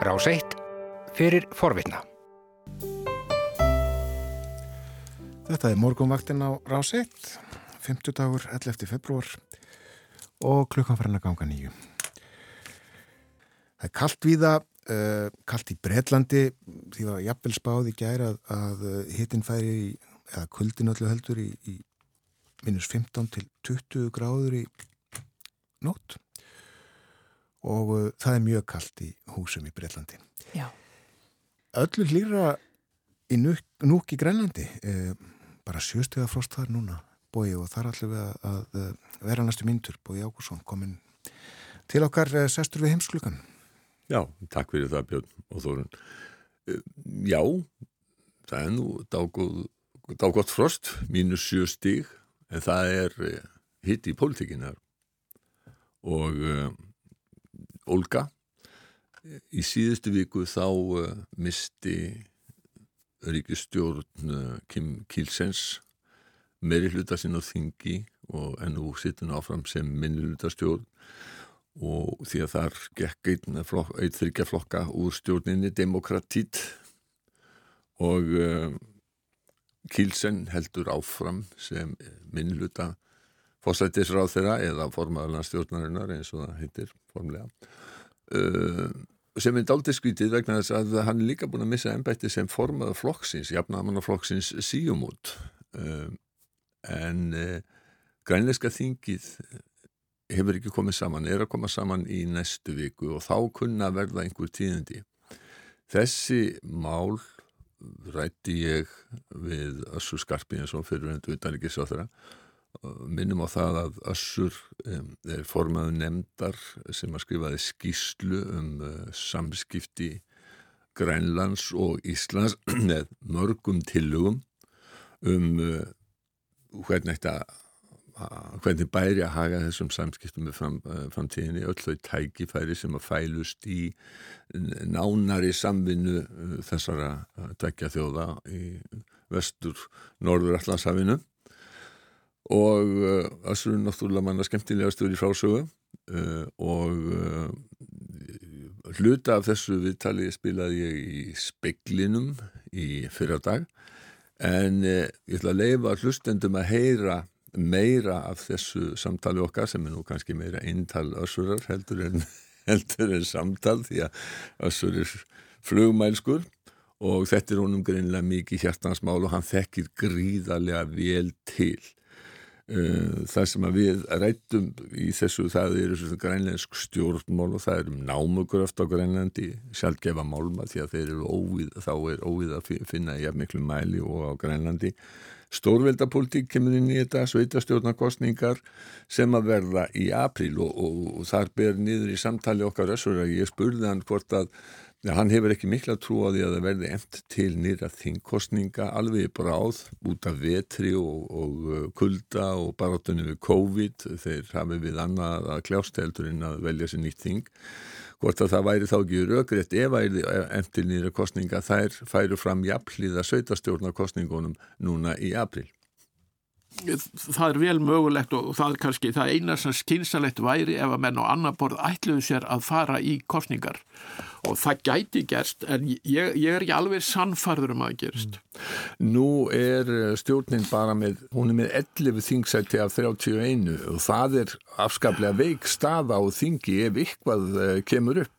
Rás 1 fyrir forvitna. Þetta er morgunvaktin á Rás 1, 50 dagur, 11. februar og klukkan farin að ganga nýju. Það er kallt viða, uh, kallt í Breitlandi, því að jafnvel spáði gæra að, að hitin færi í, eða kuldin öllu heldur í, í minus 15 til 20 gráður í nótt og uh, það er mjög kallt í húsum í Breitlandi. Já. Öllu hlýra í núk, núk í Grænlandi, uh, bara sjöstuða frost þar núna, bói og þar allir við að, að vera næstu myndur, bói Ágúrsson komin til okkar uh, sestur við heimsklukan. Já, takk fyrir það Björn og Þórun. Já, það er nú dágótt frost, mínus sjö stíg, en það er hitt í pólitíkinar og Olga í síðustu viku þá uh, misti ríkistjórn uh, Kim Kilsens meiri hluta sinn á þingi og ennú sittin áfram sem minni hluta stjórn og því að þar gekk einn flok, þryggja flokka úr stjórninni demokratít og Kilsen heldur áfram sem minni hluta fósættisráð þeirra eða formaðurlandstjórnarinnar eins og það heitir formlega uh, sem er dálta skvítið vegna þess að hann er líka búin að missa ennbætti sem formaður flokksins, jafnamannaflokksins síumút. Uh, en uh, grænleiska þingið hefur ekki komið saman, er að koma saman í næstu viku og þá kunna verða einhver tíðindi. Þessi mál rætti ég við eins og fyrirvendu utanrikis á þeirra minnum á það að Össur er formaðu nefndar sem að skrifaði skýslu um uh, samskipti Grænlands og Íslands með mörgum tillugum um uh, hvernig þetta hvernig bæri að haga þessum samskiptum með fram, framtíðinni öll þau tækifæri sem að fælust í nánari samvinnu þessara dveggja þjóða í vestur Norður Allandshafinu og Össur er náttúrulega manna skemmtilega stöður í frásögu uh, og uh, hluta af þessu viðtali spilaði ég í speiklinum í fyrradag en uh, ég ætla að leifa hlustendum að heyra meira af þessu samtali okkar sem er nú kannski meira eintal Össurar heldur en, heldur en samtal því að Össur er flugmælskur. Og þetta er honum greinlega mikið hjartansmál og hann þekkir gríðarlega vel til það sem við rættum í þessu það eru grænlensk stjórnmál og það eru námugröft á grænlandi sjálfgefa málma því að þeir eru óvíð, þá er óvíð að finna í miklu mæli og á grænlandi. Stórveldapolítík kemur inn í þetta sveitastjórnarkostningar sem að verða í april og, og, og þar ber niður í samtali okkar össur að ég spurði hann hvort að Ja, hann hefur ekki mikla trú á því að það verði emt til nýra þingkostninga alveg bráð út af vetri og, og uh, kulda og barátunni við COVID. Þeir hafi við annað að kljástældur en að velja sér nýtt þing. Hvort að það væri þá ekki raugrétt ef það er emt til nýra kostninga þær færu fram jafnliða sveitastjórnarkostningunum núna í april það er vel mögulegt og það er kannski það eina sem skynsalegt væri ef að menn á annar borð ætluðu sér að fara í kostningar og það gæti gerst en ég, ég er ekki alveg sannfarður um að gerst. Nú er stjórnin bara með, hún er með 11 þingsætti af 31 og það er afskaplega veik staða á þingi ef ykkvað kemur upp.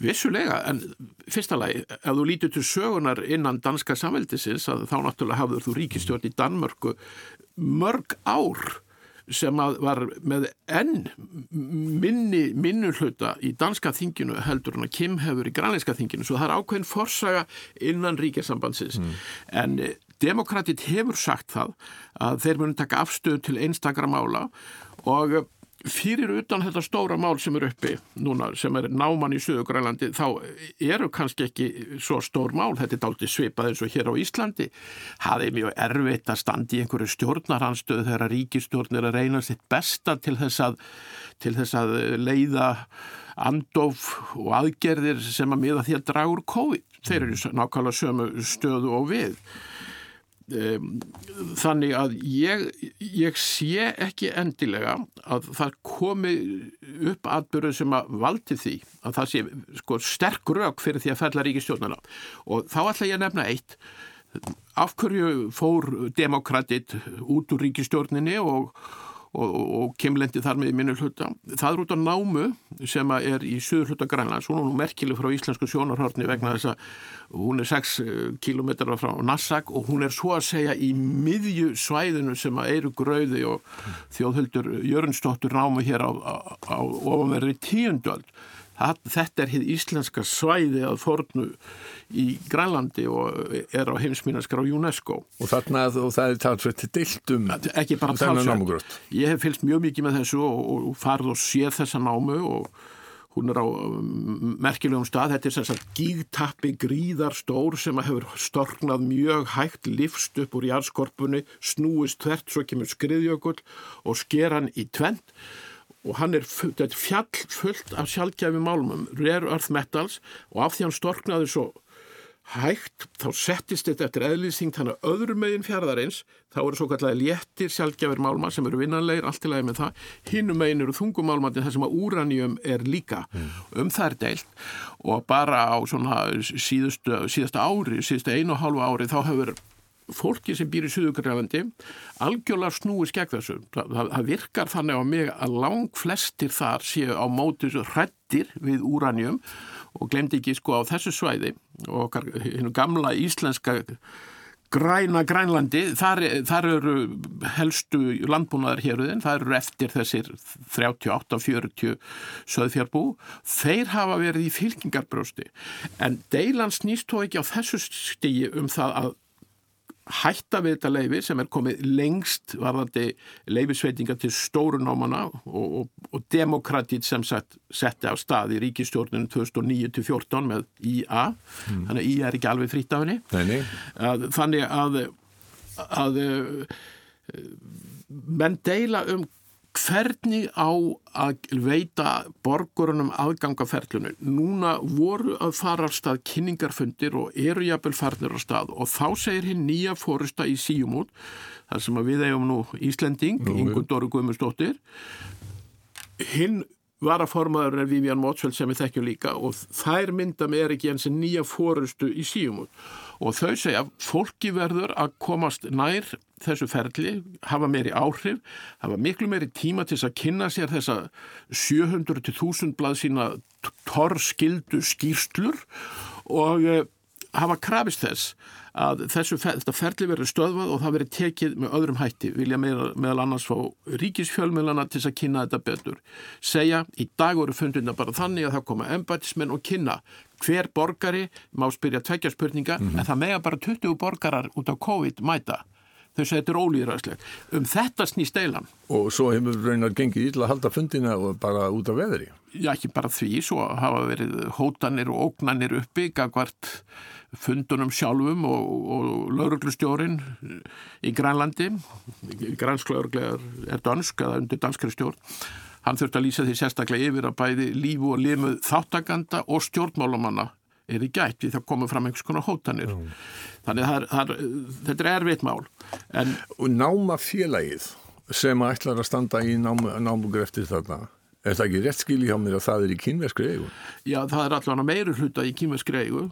Vissulega, en fyrsta lagi, ef þú lítur til sögunar innan danska samveldisins, þá náttúrulega hafður þú ríkistjórn í Danmörku mörg ár sem var með enn minni minnulhuta í danska þinginu heldur en að Kim hefur í grænleiska þinginu, svo það er ákveðin forsaga innan ríkjasambandsins mm. en demokratit hefur sagt það að þeir munu taka afstöð til einstakra mála og fyrir utan þetta stóra mál sem er uppi núna sem er náman í Suðugrælandi þá eru kannski ekki svo stór mál, þetta er dálítið svipað eins og hér á Íslandi. Það er mjög erfitt að standi í einhverju stjórnarhanstöðu þegar ríkistjórnir að reyna sitt besta til þess að, til þess að leiða andof og aðgerðir sem að miða því að draga úr COVID. Þeir eru nákvæmlega sömu stöðu og við þannig að ég, ég sé ekki endilega að það komi upp atbyrðu sem að valdi því að það sé sko, sterk rauk fyrir því að fella ríkistjórnana og þá ætla ég að nefna eitt. Af hverju fór demokratit út úr ríkistjórninni og og, og kemlendi þar með í minni hluta. Það er út á námu sem er í söður hluta Grænlands, hún er nú merkileg frá íslensku sjónarhörni vegna þess að hún er 6 eh, kilometrar frá Nassak og hún er svo að segja í miðju svæðinu sem að eru gröði og þjóðhöldur Jörnsdóttur námu hér á, á, á ofanverði tíundöld. Þetta er hitt íslenska svæði að fornu í Grænlandi og er á heimsminaskar á UNESCO. Og þarna og það er talsveit diltum ekki bara talsveit. Ég hef fylgst mjög mikið með þessu og, og farið og séð þessa námu og hún er á um, merkilegum stað. Þetta er sérstaklega gígtappi gríðarstór sem hefur storknað mjög hægt, lifst upp úr jærskorpunni, snúist tvert svo kemur skriðjökull og sker hann í tvent og hann er, er fjall fullt af sjálfgæfi málumum, rare earth metals og af því hann storknaði svo hægt, þá settist þetta eftir eðlýsing þannig að öðru megin fjaraðarins þá eru svo kallega léttir sjálfgjafir málma sem eru vinnanleir, allt í lagi með það. Hinnum megin eru þungumálmandi þar sem að úranjum er líka. Mm. um er deilt. Og bara á svona síðustu, síðasta ári, síðustu einu og hálfu ári þá hefur fólki sem býr í Suðugrælandi algjörlega snúi skegð þessu. Það, það virkar þannig á mig að lang flestir þar séu á mótis hrettir við úranjum og glemdi ekki sko á þessu svæði og hennu gamla íslenska græna grænlandi, þar, þar eru helstu landbúnaðar héruðin, það eru eftir þessir 38-40 söðfjarbú, þeir hafa verið í fylkingarbrösti en deilan snýst þó ekki á þessu stígi um það að hætta við þetta leifi sem er komið lengst varðandi leifisveitinga til stórunámana og, og, og demokratið sem sett, setti á stað í ríkistjórninu 2009-14 með IA mm. þannig að IA er ekki alveg fritt af henni. Að, þannig að, að menn deila um hvernig á að veita borgurunum aðgangaferlunum. Núna voru að fara af stað kynningarfundir og eru jafnvel farnir af stað. Og þá segir hinn nýja fórusta í síumút, þar sem við eigum nú Íslending, Ingun Dóru Guðmundsdóttir, hinn varaformaður er Vivian Motsveld sem við þekkjum líka og þær mynda með er ekki eins en nýja fórustu í síumút og þau segja fólki verður að komast nær þessu ferli, hafa meiri áhrif, hafa miklu meiri tíma til að kynna sér þessa 700-1000 blað sína torrskildu skýrslur og e, hafa krafist þess að þessu, þetta ferli verður stöðvað og það verður tekið með öðrum hætti. Vilja meðal, meðal annars fá ríkisfjölmjölana til að kynna þetta betur. Segja, í dag voru fundina bara þannig að það koma embætismenn og kynna. Hver borgari má spyrja tveikja spurninga mm -hmm. en það mega bara 20 borgarar út á COVID mæta þau segir þetta er ólýðræðsleg um þetta snýst eilan og svo hefur raunar gengið ítla að halda fundina og bara út af veðri. Já ekki bara því, svo hafa verið hótanir og ógnanir uppi gagvart fundunum sjálfum og, og lauruglustjórin í Grænlandi. Grænsklaurglegar er dansk eða undir danskri stjórn. Hann þurfti að lýsa því sérstaklega yfir að bæði lífu og limuð þáttakanda og stjórnmálumanna er í gætt við það komið fram einhvers konar hótanir. Mm. Þannig að það er, þetta er erfitt mál. En, og náma félagið sem ætlar að standa í námugur eftir þarna, er það ekki rétt skil í hjá mér að það er í kynverskri eigu? Já, það er allavega meiri hluta í kynverskri eigu.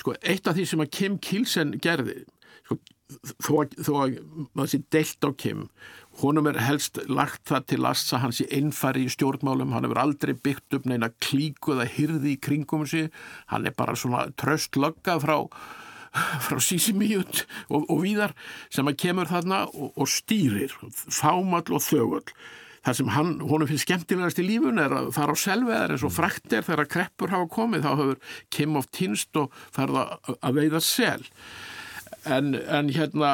Sko, eitt af því sem að Kim Kilsen gerði, sko, þó að maður sé deilt á Kim honum er helst lagt það til last að hans er einfari í stjórnmálum, hann hefur aldrei byggt upp neina klíku eða hyrði í kringum sig, hann er bara svona tröstlögga frá frá sísimíut og, og víðar sem að kemur þarna og, og stýrir, fámall og þögull. Það sem hann, honum finnst skemmtilegast í lífun er að fara á selveðar eins og fræktir þegar kreppur hafa komið, þá hefur Kim of Tinst og farða að veiða sel. En, en hérna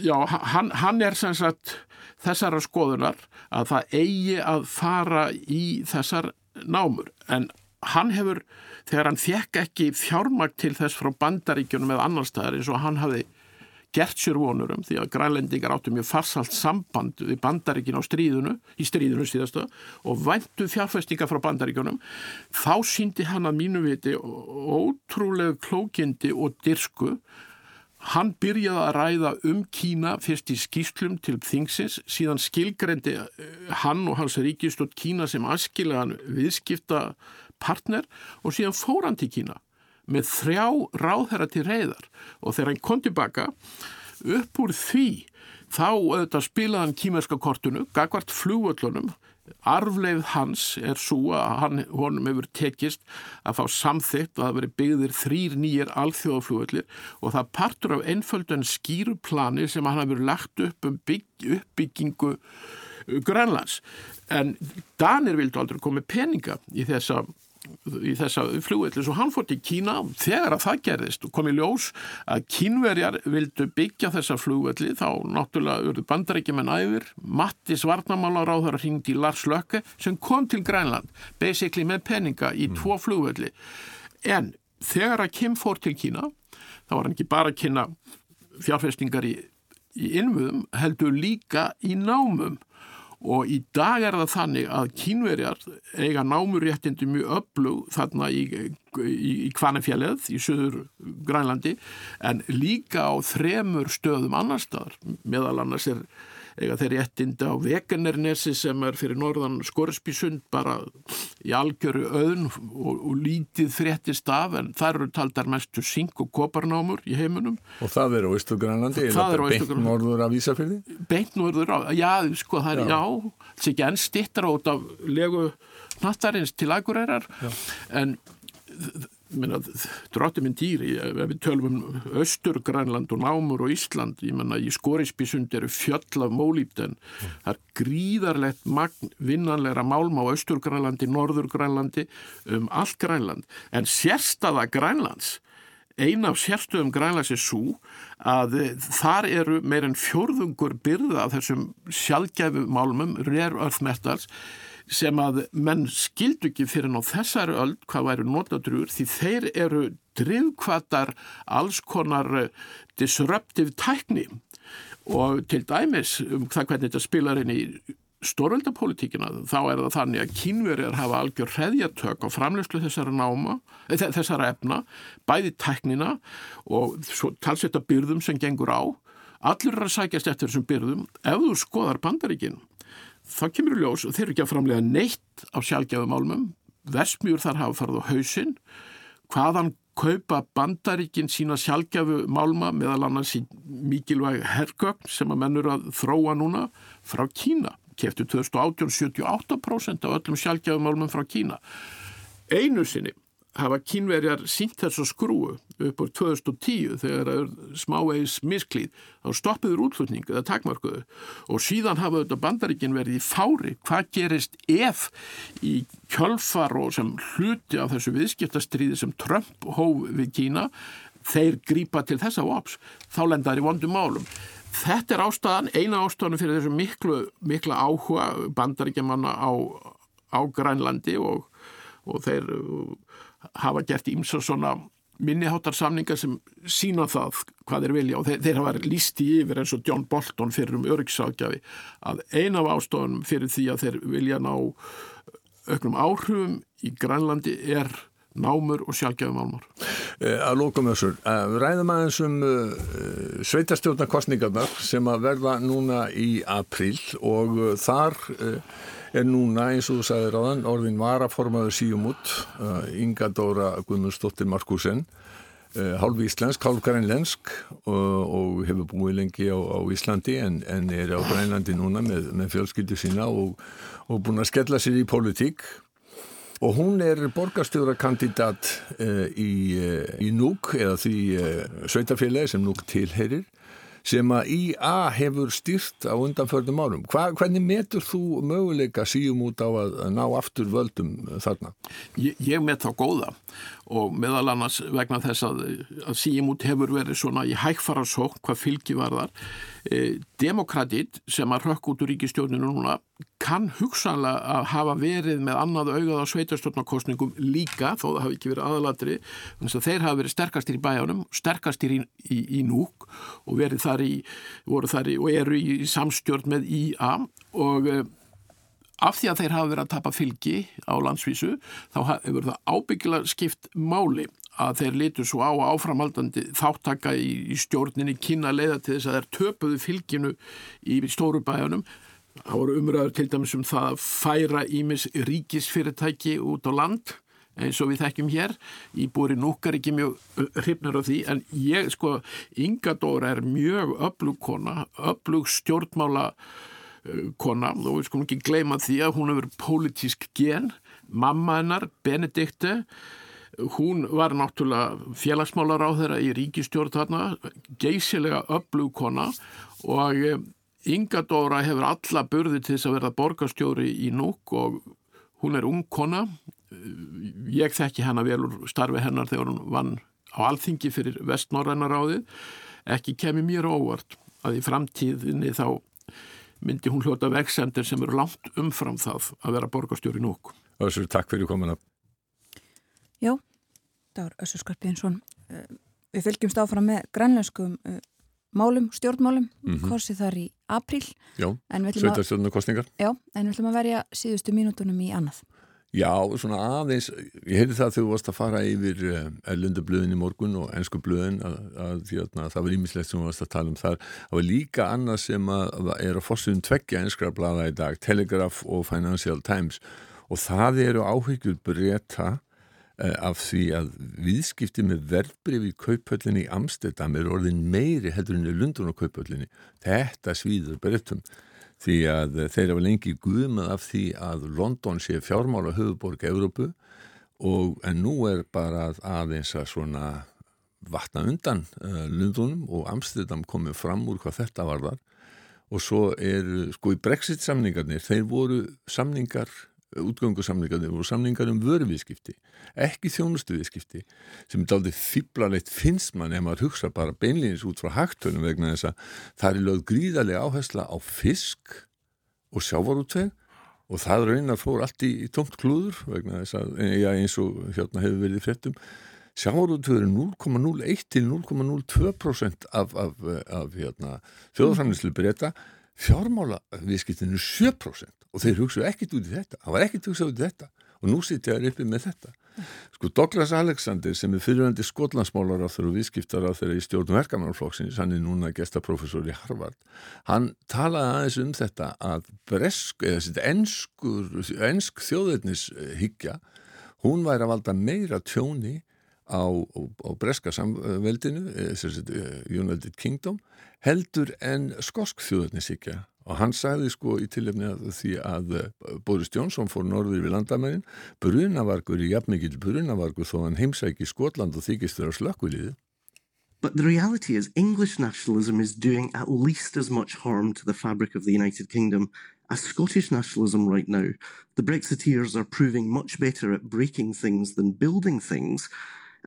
já, hann, hann er sem sagt þessara skoðunar að það eigi að fara í þessar námur. En hann hefur, þegar hann fekk ekki fjármakt til þess frá bandaríkjunum eða annar staðar eins og hann hafi gert sér vonurum því að grænlendingar áttu mjög farsalt samband við bandaríkin á stríðunu, í stríðunu síðastu og væntu fjárfæstinga frá bandaríkjunum þá síndi hann að mínu viti ótrúlega klókindi og dyrsku Hann byrjaði að ræða um Kína fyrst í skýslum til þingsins, síðan skilgrendi eh, hann og hans ríkistótt Kína sem askilegan viðskipta partner og síðan fór hann til Kína með þrjá ráðherra til reyðar og þegar hann kom tilbaka upp úr því þá auðvitað spilaði hann kímerska kortunu, gagvart flugvöllunum. Arfleið hans er svo að hann, honum hefur tekist að fá samþygt að það veri byggðir þrýr nýjir alþjóðaflugvellir og það partur af einföldan skýruplani sem hann hefur lagt upp um bygg, uppbyggingu Grænlands. En Danir vildu aldrei komið peninga í þessa í þessa flugvelli. Svo hann fór til Kína þegar að það gerðist og kom í ljós að kínverjar vildu byggja þessa flugvelli þá náttúrulega urðu bandarækjumenn æfir. Matti Svarnamála ráður að ringdi Lars Lökke sem kom til Grænland basically með peninga í mm. tvo flugvelli. En þegar að Kim fór til Kína þá var hann ekki bara að kynna fjárfestingar í, í innvöðum heldur líka í námum og í dag er það þannig að kínverjar eiga námuréttindi mjög öflug þarna í, í, í Kvanefjallið í söður Grænlandi en líka á þremur stöðum annar staðar. Meðal annars er eiga þeir réttinda á Veganernesi sem er fyrir norðan Skorsbísund bara í algjöru auðn og, og lítið fréttist af en það eru taldar mestu sink og koparnámur í heiminum. Og það er á Ístugrænlandi, er það beint norður af Ísafjörði? Beint norður af, já, sko það er, já, það er ekki enn stittar át af legu nattarins til agurærar en dróttum minn dýri, ef við tölum um Östurgrænland og Námur og Ísland ég menna í Skorisbísund eru fjöll af mólípten, mm. það er gríðarlegt magn vinnanleira málma á Östurgrænlandi, Norðurgrænlandi um allt Grænland, en sérstaða Grænlands eina af sérstöðum Grænlands er svo að þar eru meirinn fjörðungur byrða af þessum sjálfgæfu málmum, rare earth metals sem að menn skildu ekki fyrir ná þessari öll hvað væru notadrúur því þeir eru drivkvatar alls konar eh, disruptive tækni og til dæmis um það hvernig þetta spilar inn í stórveldapolitíkina þá er það þannig að kínverjar hafa algjör hreðjartök á framlegslu þessara náma, eh, þessara efna, bæði tæknina og talsetta byrðum sem gengur á. Allur er að sækjast eftir þessum byrðum ef þú skoðar bandaríkinn þá kemur í ljós og þeir eru ekki að framlega neitt á sjálfgefum álmum. Versmjur þar hafa farið á hausinn. Hvaðan kaupa bandaríkinn sína sjálfgefu málma meðal annars í mikilvæg hergögn sem að mennur að þróa núna frá Kína? Keftu 2018 78% af öllum sjálfgefum málmum frá Kína. Einu sinni hafa kínverjar sínt þessu skrúu upp á 2010 þegar það er smávegis misklíð þá stoppiður útflutning eða takmarkuðu og síðan hafa þetta bandaríkin verið í fári. Hvað gerist ef í kjölfar og sem hluti af þessu viðskiptastríði sem Trump hóf við Kína þeir grípa til þessa vops þá lendar í vondum málum. Þetta er ástæðan, eina ástæðan fyrir þessu miklu, miklu áhuga bandaríkjamanna á, á Grænlandi og, og þeir hafa gert ímsa svona minniháttarsamningar sem sína það hvað þeir vilja og þeir, þeir hafa líst í yfir eins og John Bolton fyrir um öryggsagjafi að eina af ástofunum fyrir því að þeir vilja ná auknum áhrifum í Grænlandi er námur og sjálfgefum álmar. Eh, að lókum þessur, eh, ræðum aðeins um uh, sveitarstjórnarkostningarnar sem að verða núna í april og þar er núna eins og þú sagðir á þann orðin varaformaður síum út uh, Inga Dóra Guðmundsdóttir Markusen uh, hálf íslensk, hálf grænlensk og, og hefur búið lengi á, á Íslandi en, en er á Grænlandi núna með, með fjölskyldu sína og, og búin að skella sér í politík og hún er borgarstjórakandidat uh, í, uh, í Núk eða því uh, sveitafélagi sem Núk tilherir sem að IA hefur styrt á undanförnum árum. Hva, hvernig metur þú möguleika síum út á að ná aftur völdum þarna? Ég, ég met þá góða og meðal annars vegna þess að, að síum út hefur verið svona í hægfara sók hvað fylgi var þar. E, Demokratið sem að rökk út úr ríkistjóninu núna kann hugsanlega að hafa verið með annað augað á sveitarstjórnarkostningum líka þó það hafi ekki verið aðalatri þannig að þeir hafi verið sterkastir í bæjanum sterkastir í, í, í núk og verið þar í, þar í og eru í samstjórn með IA og e, af því að þeir hafa verið að tapa fylgi á landsvísu þá hefur það ábyggilega skipt máli að þeir litur svo á áframhaldandi þáttaka í, í stjórninni kynna leiða til þess að þeir töpuðu fylginu í stóru bæjanum. Það voru umræður til dæmis um það að færa ímis ríkisfyrirtæki út á land eins og við þekkjum hér. Íbúri núkar ekki mjög hrifnar af því en ég sko, Inga Dóra er mjög öflug kona, öflug stjórnmála kona og við skulum ekki gleyma því að hún hefur pólitísk gen mamma hennar, Benedikte. Hún var náttúrulega félagsmálar á þeirra í ríkistjórn þarna, geysilega öflug kona og eh, Inga Dóra hefur alla burði til þess að verða borgarstjóri í núk og hún er ung kona. Ég þekki hennar vel úr starfi hennar þegar hún vann á alþingi fyrir vestnorrænaráði ekki kemi mér óvart að í framtíðinni þá myndi hún hljóta vegsendir sem eru langt umfram það að vera borgarstjóri núk Össur, takk fyrir komuna. Já, það var Össur Skarpiðinsson. Eh, við fylgjumst áfram með grænlenskum eh, málum, stjórnmálum, mm -hmm. korsið þar í apríl. Já, sveitarstjórnarkostningar. Já, en við ætlum að verja síðustu mínútonum í annað. Já, svona aðeins, ég heyrði það að þú varst að fara yfir erlundablöðin í morgun og ennsku blöðin að, að, að, að það var ímislegt sem þú varst að tala um þar. Það var líka annað sem er að fórsum tveggja ennskra blada í dag, Telegraph og Financial Times og það eru áhyggjur breyta uh, af því að viðskipti með verðbrif í kaupöllinni í Amsterdam er orðin meiri heldur en í Lundun og kaupöllinni. Þetta svíður breytum því að þeir hafa lengi guðmað af því að London sé fjármála höfuborg Európu og en nú er bara aðeins að svona vatna undan uh, Lundunum og Amsterdam komið fram úr hvað þetta var þar og svo er sko í Brexit samningarnir, þeir voru samningar útgöngusamlingarnir og samlingar um vöruvískipti ekki þjónustuvískipti sem er dálítið fýblarleitt finnst mann ef maður hugsa bara beinleginis út frá hægtönum vegna þess að það er lögð gríðarlega áhersla á fisk og sjávarútveg og það raunar fór allt í, í tómt klúður vegna þess að ja, eins og hérna hefur verið fréttum sjávarútveg er 0,01 til 0,02% af, af, af hérna, þjóðframlislu breyta fjármála viðskiptinu 7% og þeir hugsaðu ekkit út í þetta. Það var ekkit hugsað út í þetta. Og nú sitja þér uppi með þetta. Sko Douglas Alexander sem er fyrirvændi skotlandsmálar á þeirra og viðskiptar á þeirra í stjórnum verkamannflokksins, hann er núna gestaprofessor í Harvard, hann talaði aðeins um þetta að bresk eða þetta enskur, ensk þjóðveitnishyggja hún væri að valda meira tjóni á, á, breska samveldinu United Kingdom heldur en skosk þjóðveitnishyggja og hann sagði sko í tilefni að því að eh, Boris Johnson fór norður við landamærin brunavargur í jafnmikið brunavargur þó hann heimsæki Skotland og þykist þeirra slökkviliði But the reality is English nationalism is doing at least as much harm to the fabric of the United Kingdom as Scottish nationalism right now. The Brexiteers are proving much better at breaking things than building things.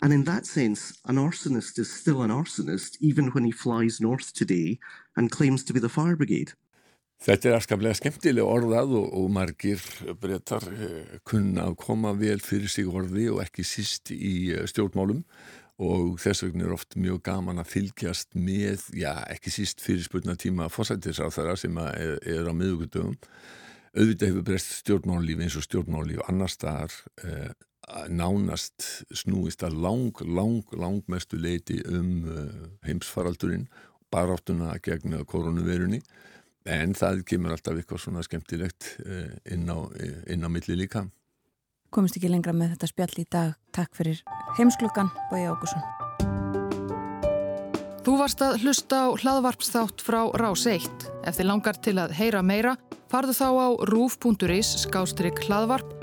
And in that sense, an arsonist is still an arsonist even when he flies north today and claims to be the fire brigade. Þetta er afskaplega skemmtileg orðað og, og margir breytar eh, kunna að koma vel fyrir sig orði og ekki síst í eh, stjórnmálum og þess vegna er oft mjög gaman að fylgjast með, já ekki síst fyrir spurna tíma fósættisáþara sem er, er á miðugundum. Auðvitað hefur breyst stjórnmállífi eins og stjórnmállífi annar staðar eh, nánast snúist að lang, lang, lang mestu leiti um eh, heimsfaraldurinn, baráttuna gegn koronavirunni en það kemur alltaf eitthvað svona skemmtilegt eh, inn á, inn á milli líka. Komist ekki lengra með þetta spjall í dag. Takk fyrir heimsklukkan, Bói Ágússon. Þú varst að hlusta á hlaðvarpsþátt frá Rás 1. Ef þið langar til að heyra meira, farðu þá á rúf.is skástrygg hlaðvarp